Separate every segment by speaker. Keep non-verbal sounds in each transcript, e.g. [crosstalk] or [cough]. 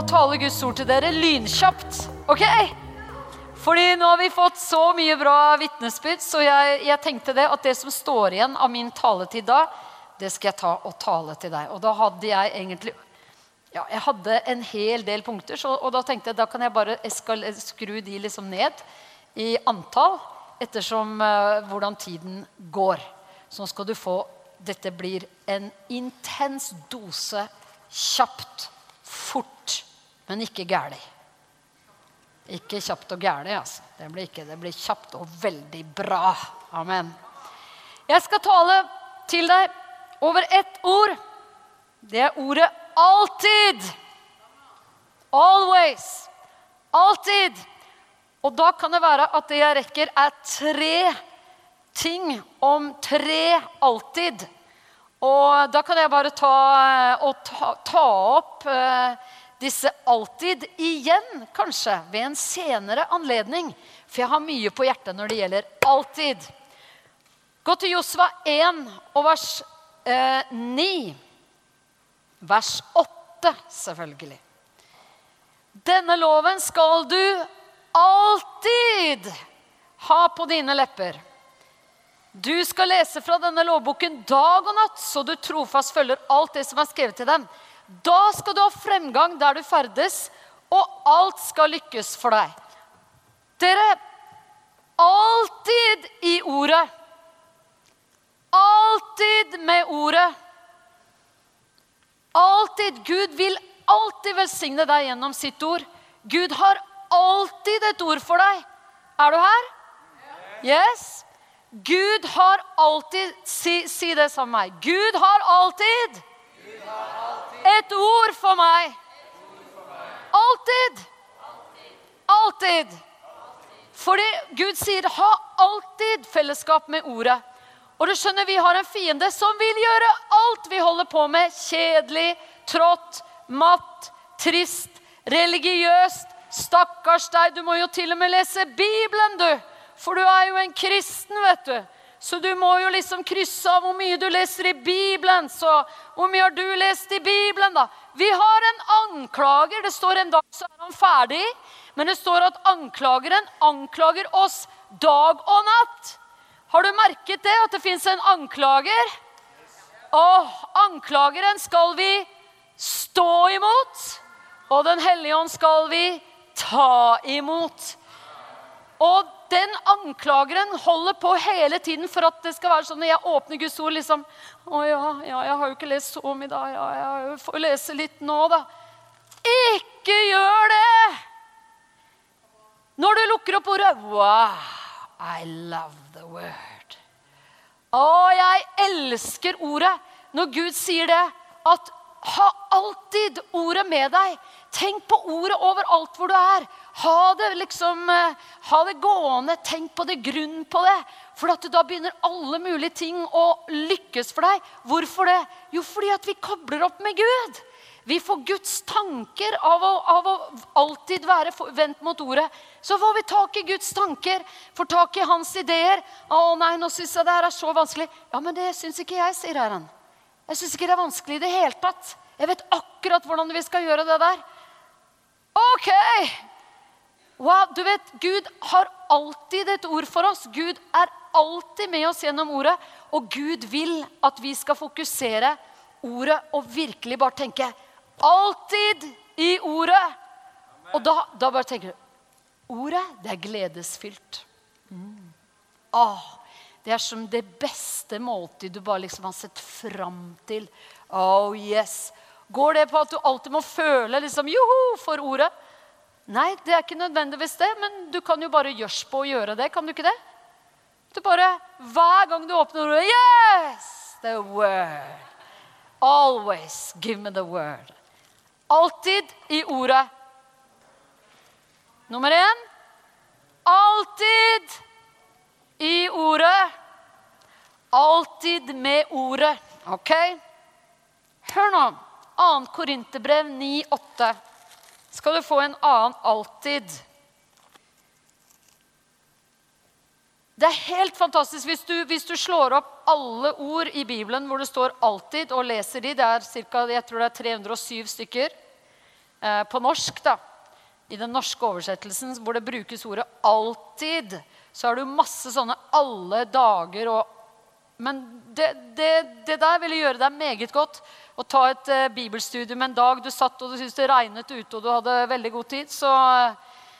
Speaker 1: og tale Guds ord til dere lynkjapt. Ok? Fordi nå har vi fått så mye bra vitnesbyrd, så jeg, jeg, tenkte det at det som står igjen av min taletid da, det skal jeg ta og tale til deg. Og da hadde jeg egentlig ja, jeg hadde en hel del punkter, så, og da tenkte jeg da kan jeg bare eskal, skru de liksom ned i antall ettersom uh, hvordan tiden går. Så nå skal du få Dette blir en intens dose kjapt, fort, men ikke gæli. Ikke kjapt og gæli, altså. Det blir, ikke, det blir kjapt og veldig bra. Amen. Jeg skal tale til deg over ett ord. Det er ordet alltid. Always. Alltid. Og da kan det være at det jeg rekker, er tre ting om tre alltid. Og da kan jeg bare ta, ta, ta opp eh, disse alltid igjen, kanskje, ved en senere anledning. For jeg har mye på hjertet når det gjelder alltid. Gå til Josva 1 og vers eh, 9. Vers 8, selvfølgelig. Denne loven skal du alltid ha på dine lepper. Du skal lese fra denne lovboken dag og natt, så du trofast følger alt det som er skrevet til dem. Da skal du ha fremgang der du ferdes, og alt skal lykkes for deg. Dere, alltid i ordet. Alltid med ordet. Alltid. Gud vil alltid velsigne deg gjennom sitt ord. Gud har alltid et ord for deg. Er du her? Yes? Gud har alltid Si, si det sammen med meg. Gud har alltid, Gud har alltid et ord for meg. Alltid. Alltid. Fordi Gud sier 'ha alltid fellesskap med ordet'. Og du skjønner, Vi har en fiende som vil gjøre alt vi holder på med, kjedelig, trått, matt, trist, religiøst, Stakkars deg, du må jo til og med lese Bibelen, du. For du er jo en kristen, vet du. Så du må jo liksom krysse av hvor mye du leser i Bibelen. Så hvor mye har du lest i Bibelen, da? Vi har en anklager. Det står en dag så er han ferdig. Men det står at anklageren anklager oss dag og natt. Har du merket det, at det fins en anklager? Og anklageren skal vi stå imot. Og Den hellige ånd skal vi ta imot. Og den anklageren holder på hele tiden for at det skal være sånn når jeg åpner Guds ord liksom, Å ja, ja, jeg har jo ikke lest så mye da. Ja, jeg får lese litt nå, da. Ikke gjør det! Når du lukker opp ordet Wow, I love the word. Å, jeg elsker ordet. Når Gud sier det, at ha alltid ordet med deg. Tenk på ordet overalt hvor du er. Ha det liksom, eh, ha det gående. Tenk på det, grunn på det. For da begynner alle mulige ting å lykkes for deg. Hvorfor det? Jo, fordi at vi kobler opp med Gud. Vi får Guds tanker av å, av å alltid være vendt mot ordet. Så får vi tak i Guds tanker, får tak i hans ideer. 'Å nei, nå syns jeg det her er så vanskelig.' Ja, men det syns ikke jeg, sier Herren. Jeg syns ikke det er vanskelig i det hele tatt. Jeg vet akkurat hvordan vi skal gjøre det der. OK! Wow, du vet, Gud har alltid et ord for oss. Gud er alltid med oss gjennom ordet. Og Gud vil at vi skal fokusere ordet og virkelig bare tenke alltid i ordet. Og da, da bare tenker du Ordet, det er gledesfylt. Mm. Ah, det er som det beste måltid du bare liksom har sett fram til. Oh yes. Går det på at du alltid må føle liksom, joho for ordet? Nei, det er ikke nødvendigvis det, men du kan jo bare gjørs på å gjøre det. Kan du ikke det? Du bare, Hver gang du åpner ordet Yes! The word. Always give me the word. Alltid i ordet. Nummer én alltid i ordet. Alltid med ordet. OK? Hør nå. 2. Korinterbrev 9,8 skal du få en annen alltid. Det er helt fantastisk hvis du, hvis du, slår opp alle ord i Bibelen hvor det står 'alltid', og leser de. Det er cirka, jeg tror det er 307 stykker. eh, på norsk, da, i den norske oversettelsen hvor det brukes ordet 'alltid', så har du masse sånne 'alle dager' og Men det, det, det der ville gjøre deg meget godt å ta et uh, bibelstudium en dag du satt og du syntes det regnet ute og du hadde veldig god tid. Så,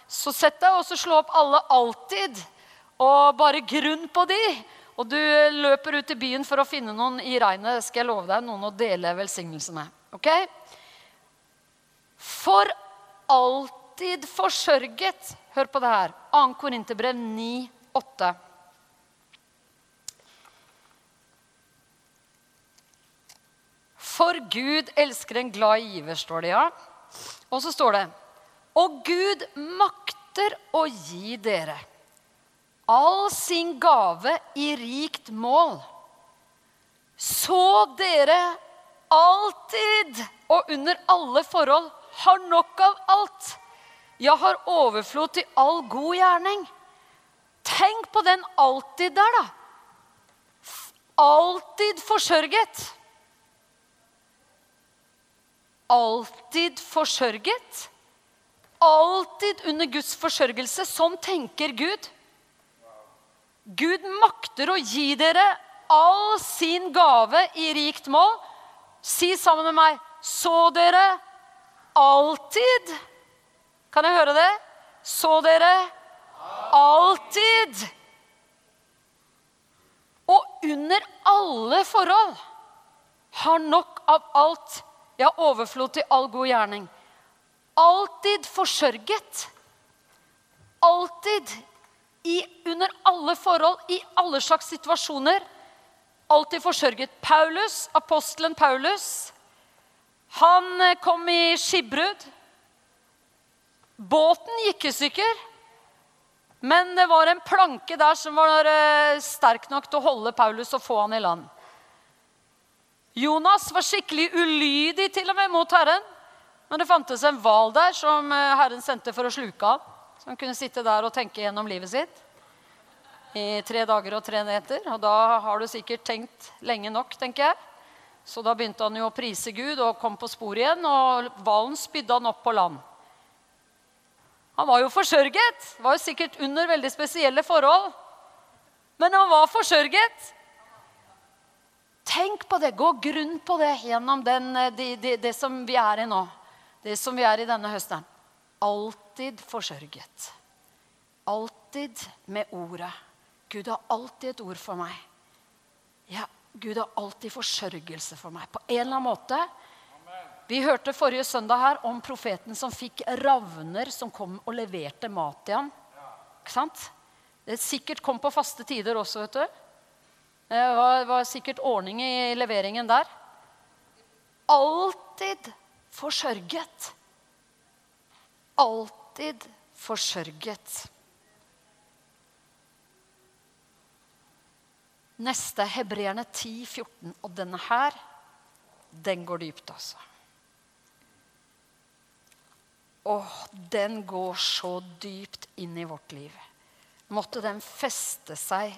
Speaker 1: så sett deg og så slå opp 'alle alltid' og bare grunn på de. Og du løper ut i byen for å finne noen i regnet, skal jeg love deg, noen å dele velsignelsen med. Ok? For alltid forsørget. Hør på det her. 2. Korinterbrev 9, For Gud elsker en glad giver, står det, ja. Og så står det Og Gud makter å gi dere all sin gave i rikt mål, så dere alltid og under alle forhold har nok av alt, ja, har overflod til all god gjerning. Tenk på den alltid der, da. Alltid forsørget. Alltid forsørget. Alltid under Guds forsørgelse. Sånn tenker Gud. Gud makter å gi dere all sin gave i rikt mål. Si sammen med meg Så dere alltid Kan jeg høre det? Så dere alltid. Og under alle forhold har nok av alt, ja, overflod til all god gjerning. Alltid forsørget. Alltid i, under alle forhold, i alle slags situasjoner, alltid forsørget. Paulus, apostelen Paulus, han eh, kom i skipbrudd. Båten gikk i stykker. Men det var en planke der som var eh, sterk nok til å holde Paulus og få han i land. Jonas var skikkelig ulydig til og med mot Herren. Men det fantes en hval der som eh, Herren sendte for å sluke ham. Så han kunne sitte der og tenke gjennom livet sitt i tre dager og tre netter. Og da har du sikkert tenkt lenge nok, tenker jeg. Så da begynte han jo å prise Gud og kom på sporet igjen, og hvalen spydde han opp på land. Han var jo forsørget. Var jo sikkert under veldig spesielle forhold. Men han var forsørget. Tenk på det. Gå grunn på det gjennom den, de, det, det, det som vi er i nå. Det som vi er i denne høsten alltid forsørget. Alltid med ordet. Gud har alltid et ord for meg. Ja, Gud har alltid forsørgelse for meg. På en eller annen måte. Vi hørte forrige søndag her om profeten som fikk ravner som kom og leverte mat til ham. Ikke sant? Det sikkert kom på faste tider også, vet du. Det var, var sikkert ordning i leveringen der. Alltid forsørget alltid forsørget. Neste hebreerne 10, 14. Og denne her, den går dypt, altså. Åh, den går så dypt inn i vårt liv. Måtte den feste seg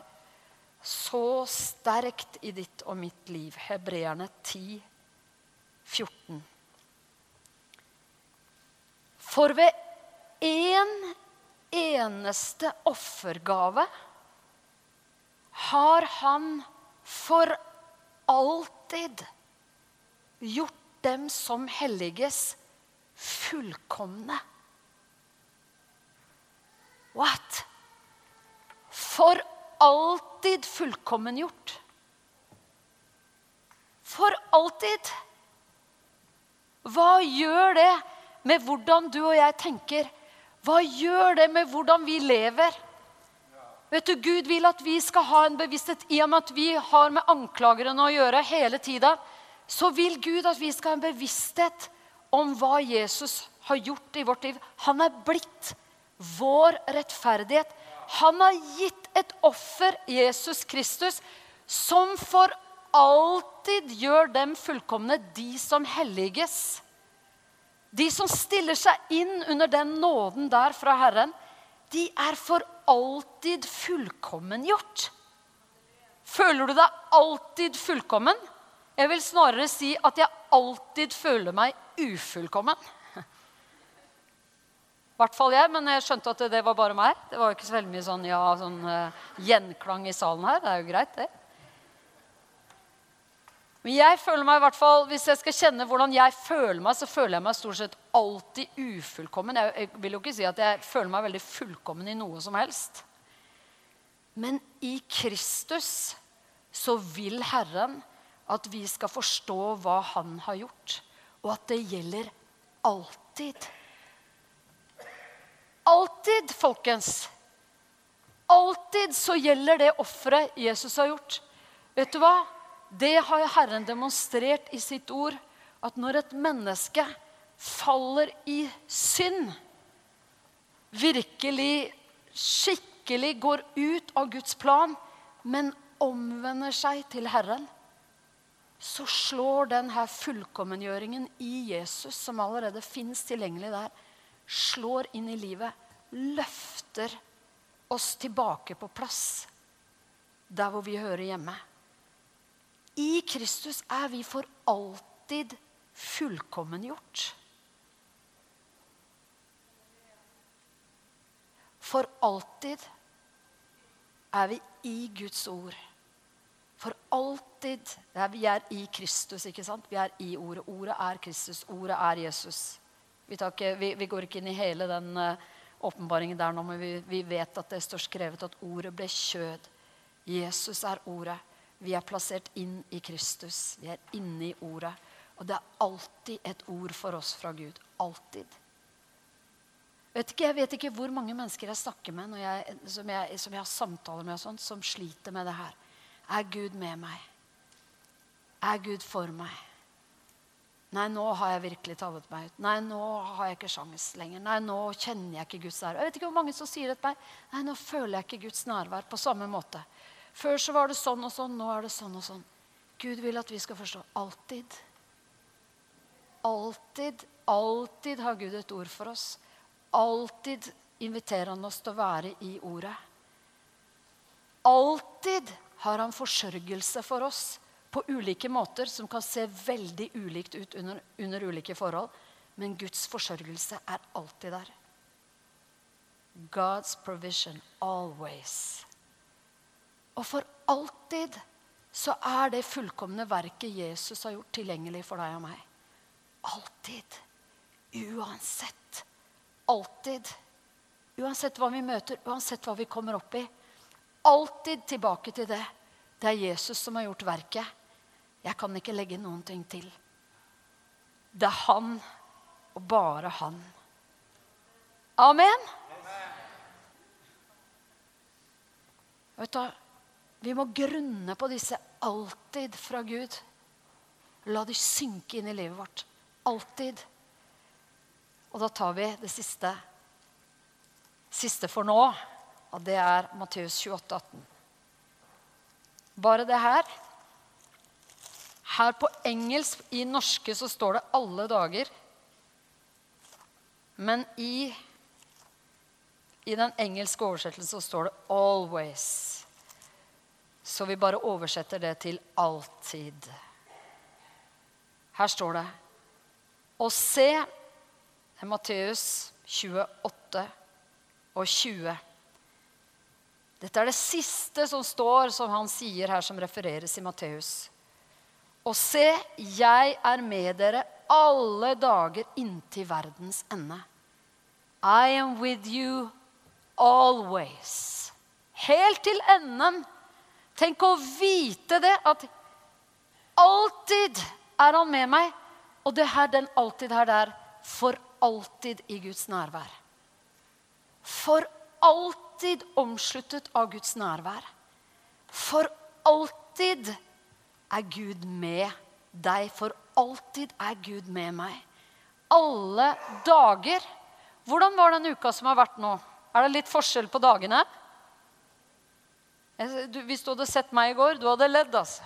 Speaker 1: så sterkt i ditt og mitt liv. Hebreerne 10, 14. For ved én en eneste offergave har han for alltid gjort dem som helliges, fullkomne. What? For alltid fullkommengjort. For alltid. Hva gjør det med hvordan du og jeg tenker. Hva gjør det med hvordan vi lever? Vet du, Gud vil at vi skal ha en bevissthet i og med at vi har med anklagerne å gjøre hele tida. Så vil Gud at vi skal ha en bevissthet om hva Jesus har gjort i vårt liv. Han er blitt vår rettferdighet. Han har gitt et offer, Jesus Kristus, som for alltid gjør dem fullkomne, de som helliges. De som stiller seg inn under den nåden der fra Herren, de er for alltid fullkommengjort. Føler du deg alltid fullkommen? Jeg vil snarere si at jeg alltid føler meg ufullkommen. Hvert fall jeg, men jeg skjønte at det, var bare meg. Det var jo ikke så veldig mye sånn, ja, sånn uh, gjenklang i salen her. Det er jo greit, det. Men jeg føler meg i hvert fall, hvis jeg skal kjenne hvordan jeg føler meg, så føler jeg meg stort sett alltid ufullkommen. Jeg, jeg vil jo ikke si at jeg føler meg veldig fullkommen i noe som helst. Men i Kristus så vil Herren at vi skal forstå hva Han har gjort, og at det gjelder alltid. Alltid, folkens. Alltid så gjelder det offeret Jesus har gjort. Vet du hva? Det har Herren demonstrert i sitt ord. At når et menneske faller i synd, virkelig, skikkelig går ut av Guds plan, men omvender seg til Herren, så slår denne fullkommengjøringen i Jesus, som allerede fins tilgjengelig der, slår inn i livet, løfter oss tilbake på plass der hvor vi hører hjemme. I Kristus er vi for alltid fullkommengjort. For alltid er vi i Guds ord. For alltid er Vi er i Kristus, ikke sant? Vi er i ordet. Ordet er Kristus. Ordet er Jesus. Vi, ikke, vi, vi går ikke inn i hele den uh, åpenbaringen der nå, men vi, vi vet at det står skrevet at ordet ble kjød. Jesus er ordet. Vi er plassert inn i Kristus. Vi er inne i Ordet. Og det er alltid et ord for oss fra Gud. Alltid. Vet ikke, jeg vet ikke hvor mange mennesker jeg snakker med jeg, som, jeg, som, jeg, har samtaler med, sånt, som sliter med det her. Er Gud med meg? Er Gud for meg? Nei, nå har jeg virkelig tallet meg ut. Nei, nå har jeg ikke sjans lenger. Nei, nå kjenner jeg ikke Guds nærvær. Jeg vet ikke hvor mange som sier det til meg. Nei, nå føler jeg ikke Guds nærvær på samme måte. Før så var det sånn og sånn, nå er det sånn og sånn. Gud vil at vi skal forstå alltid. Alltid, alltid har Gud et ord for oss. Alltid inviterer han oss til å være i ordet. Alltid har han forsørgelse for oss på ulike måter som kan se veldig ulikt ut under, under ulike forhold. Men Guds forsørgelse er alltid der. God's provision always. Og for alltid så er det fullkomne verket Jesus har gjort, tilgjengelig for deg og meg. Alltid. Uansett. Alltid. Uansett hva vi møter, uansett hva vi kommer opp i. Alltid tilbake til det. Det er Jesus som har gjort verket. Jeg kan ikke legge noen ting til. Det er han og bare han. Amen. Vet du, vi må grunne på disse alltid fra Gud. La de synke inn i livet vårt. Alltid. Og da tar vi det siste, siste for nå, og det er Matteus 28, 18. Bare det her. Her på engelsk, i norske, så står det 'alle dager'. Men i, i den engelske oversettelsen så står det 'always'. Så vi bare oversetter det til alltid. Her står det Og se Matteus 28 og 20. Dette er det siste som står, som han sier her, som refereres i Matteus. Og se, jeg er med dere alle dager inntil verdens ende. I am with you always. Helt til enden Tenk å vite det, at alltid er han med meg. Og det her, den alltid her der for alltid i Guds nærvær. For alltid omsluttet av Guds nærvær. For alltid er Gud med deg. For alltid er Gud med meg. Alle dager. Hvordan var den uka som har vært nå? Er det litt forskjell på dagene? Hvis du hadde sett meg i går, du hadde ledd. altså.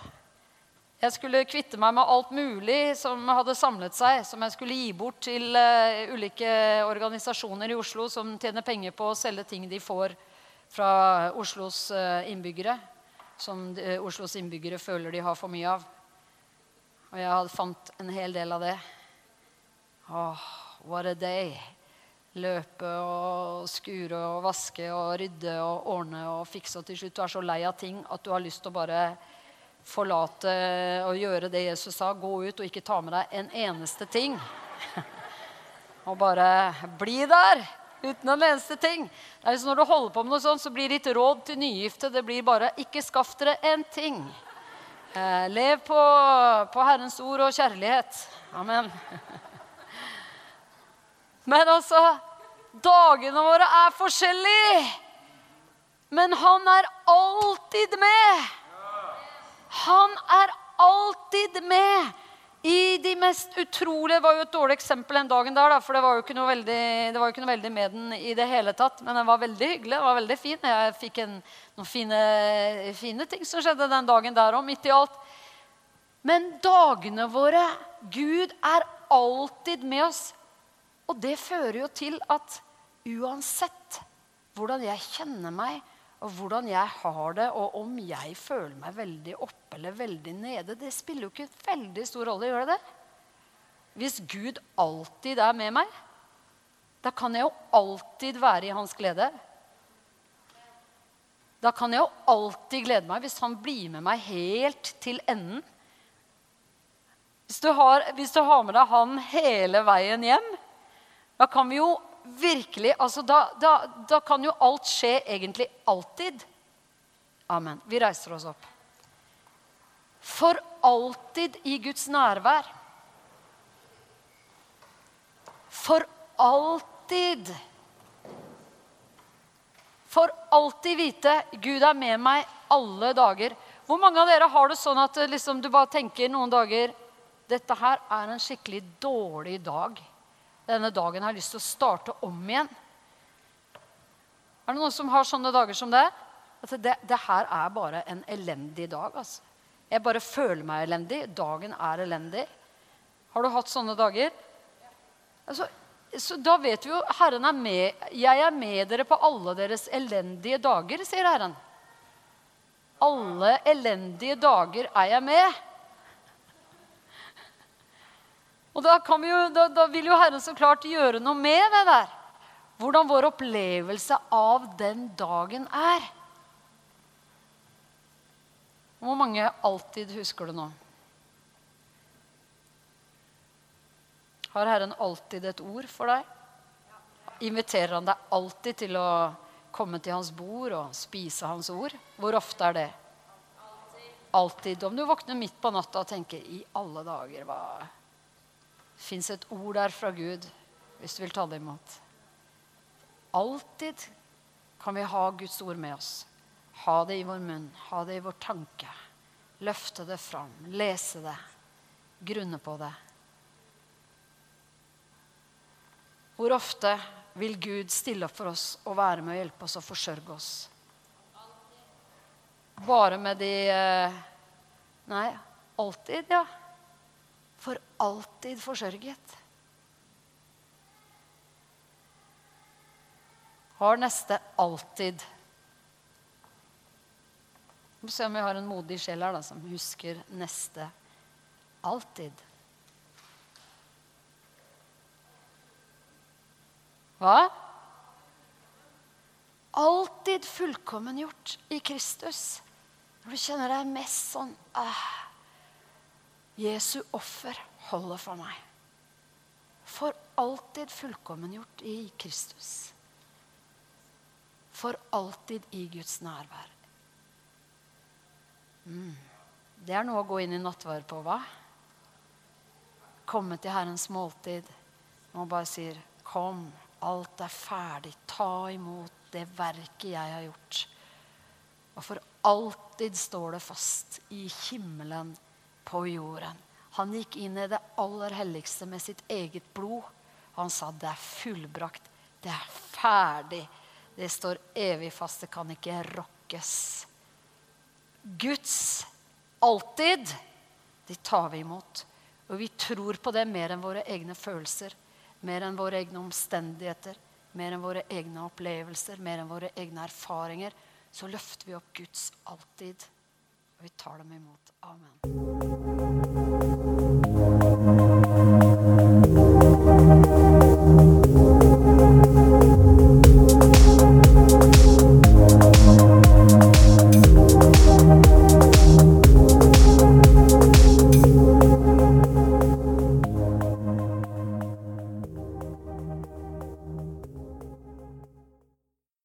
Speaker 1: Jeg skulle kvitte meg med alt mulig som hadde samlet seg, som jeg skulle gi bort til uh, ulike organisasjoner i Oslo som tjener penger på å selge ting de får fra Oslos uh, innbyggere. Som uh, Oslos innbyggere føler de har for mye av. Og jeg fant en hel del av det. Oh, what a day. løpe og skure og vaske og rydde og ordne og fikse. Og til slutt du er så lei av ting at du har lyst til å bare forlate og gjøre det Jesus sa. Gå ut og ikke ta med deg en eneste ting. [laughs] og bare bli der uten en eneste ting. Det er Når du holder på med noe sånt, så blir ditt råd til nygifte det blir bare ikke skaff dere en ting. Eh, lev på, på Herrens ord og kjærlighet. Amen. [laughs] Men altså Dagene våre er forskjellige. Men han er alltid med. Han er alltid med i de mest utrolige var jo et dårlig eksempel den dagen der, da, for det var, jo ikke noe veldig, jo ikke noe veldig med den i det hele tatt. Men den var veldig hyggelig. Den var veldig fin. Jeg fikk en, noen fine, fine, ting som skjedde den dagen der òg, midt i alt. Men dagene våre Gud er alltid med oss. Og det fører jo til at uansett hvordan jeg kjenner meg, og hvordan jeg har det, og om jeg føler meg veldig oppe eller veldig nede, det spiller jo ikke veldig stor rolle. Gjør det det? Hvis Gud alltid er med meg, da kan jeg jo alltid være i hans glede. Da kan jeg jo alltid glede meg hvis han blir med meg helt til enden. Hvis du har, hvis du har med deg han hele veien hjem, da kan vi jo virkelig altså da, da, da kan jo alt skje egentlig alltid. Amen. Vi reiser oss opp. For alltid i Guds nærvær. For alltid. For alltid vite Gud er med meg alle dager. Hvor mange av dere har det sånn at liksom, du bare tenker noen dager dette her er en skikkelig dårlig dag? Denne dagen har lyst til å starte om igjen. Er det noen som har sånne dager som det? At det, det her er bare en elendig dag. Altså. Jeg bare føler meg elendig. Dagen er elendig. Har du hatt sånne dager? Altså, så da vet vi jo Herren er med. Jeg er med dere på alle deres elendige dager, sier Herren. Alle elendige dager er jeg med. Og da, jo, da, da, vil jo Herren så klart gjøre noe med det der. Hvordan vår opplevelse av den dagen er. Hvor mange alltid husker det nå? Har Herren alltid et ord for deg? Inviterer han deg alltid til å komme til hans bord og spise hans ord? Hvor ofte er det? Alltid. Om du våkner midt på natta og tenker 'i alle dager', hva fins et ord der fra Gud hvis du vil ta det imot. Alltid kan vi ha Guds ord med oss. Ha det i vår munn, ha det i vår tanke. Løfte det fram, lese det, grunne på det. Hvor ofte vil Gud stille opp for oss og være med og hjelpe oss og forsørge oss? Bare med de eh, Nei, alltid, ja for alltid forsørget. Har neste alltid. Vi får se om vi har en modig sjel her da, som husker neste alltid. Hva? Alltid fullkommengjort i Kristus. Når du kjenner deg mest sånn ah, Jesu offer holder for meg. For alltid fullkommengjort i Kristus. For alltid i Guds nærvær. Mm. Det er noe å gå inn i nattverd på, hva? Komme til Herrens måltid. Og bare sier, 'Kom, alt er ferdig. Ta imot det verket jeg har gjort.' Og for alltid står det fast i himmelen på jorden. Han gikk inn i det aller helligste med sitt eget blod. Han sa, 'Det er fullbrakt. Det er ferdig. Det står evig fast. Det kan ikke rokkes.' Guds alltid, de tar vi imot. Og vi tror på det mer enn våre egne følelser, mer enn våre egne omstendigheter, mer enn våre egne opplevelser, mer enn våre egne erfaringer. Så løfter vi opp Guds alltid, og vi tar dem imot. Amen.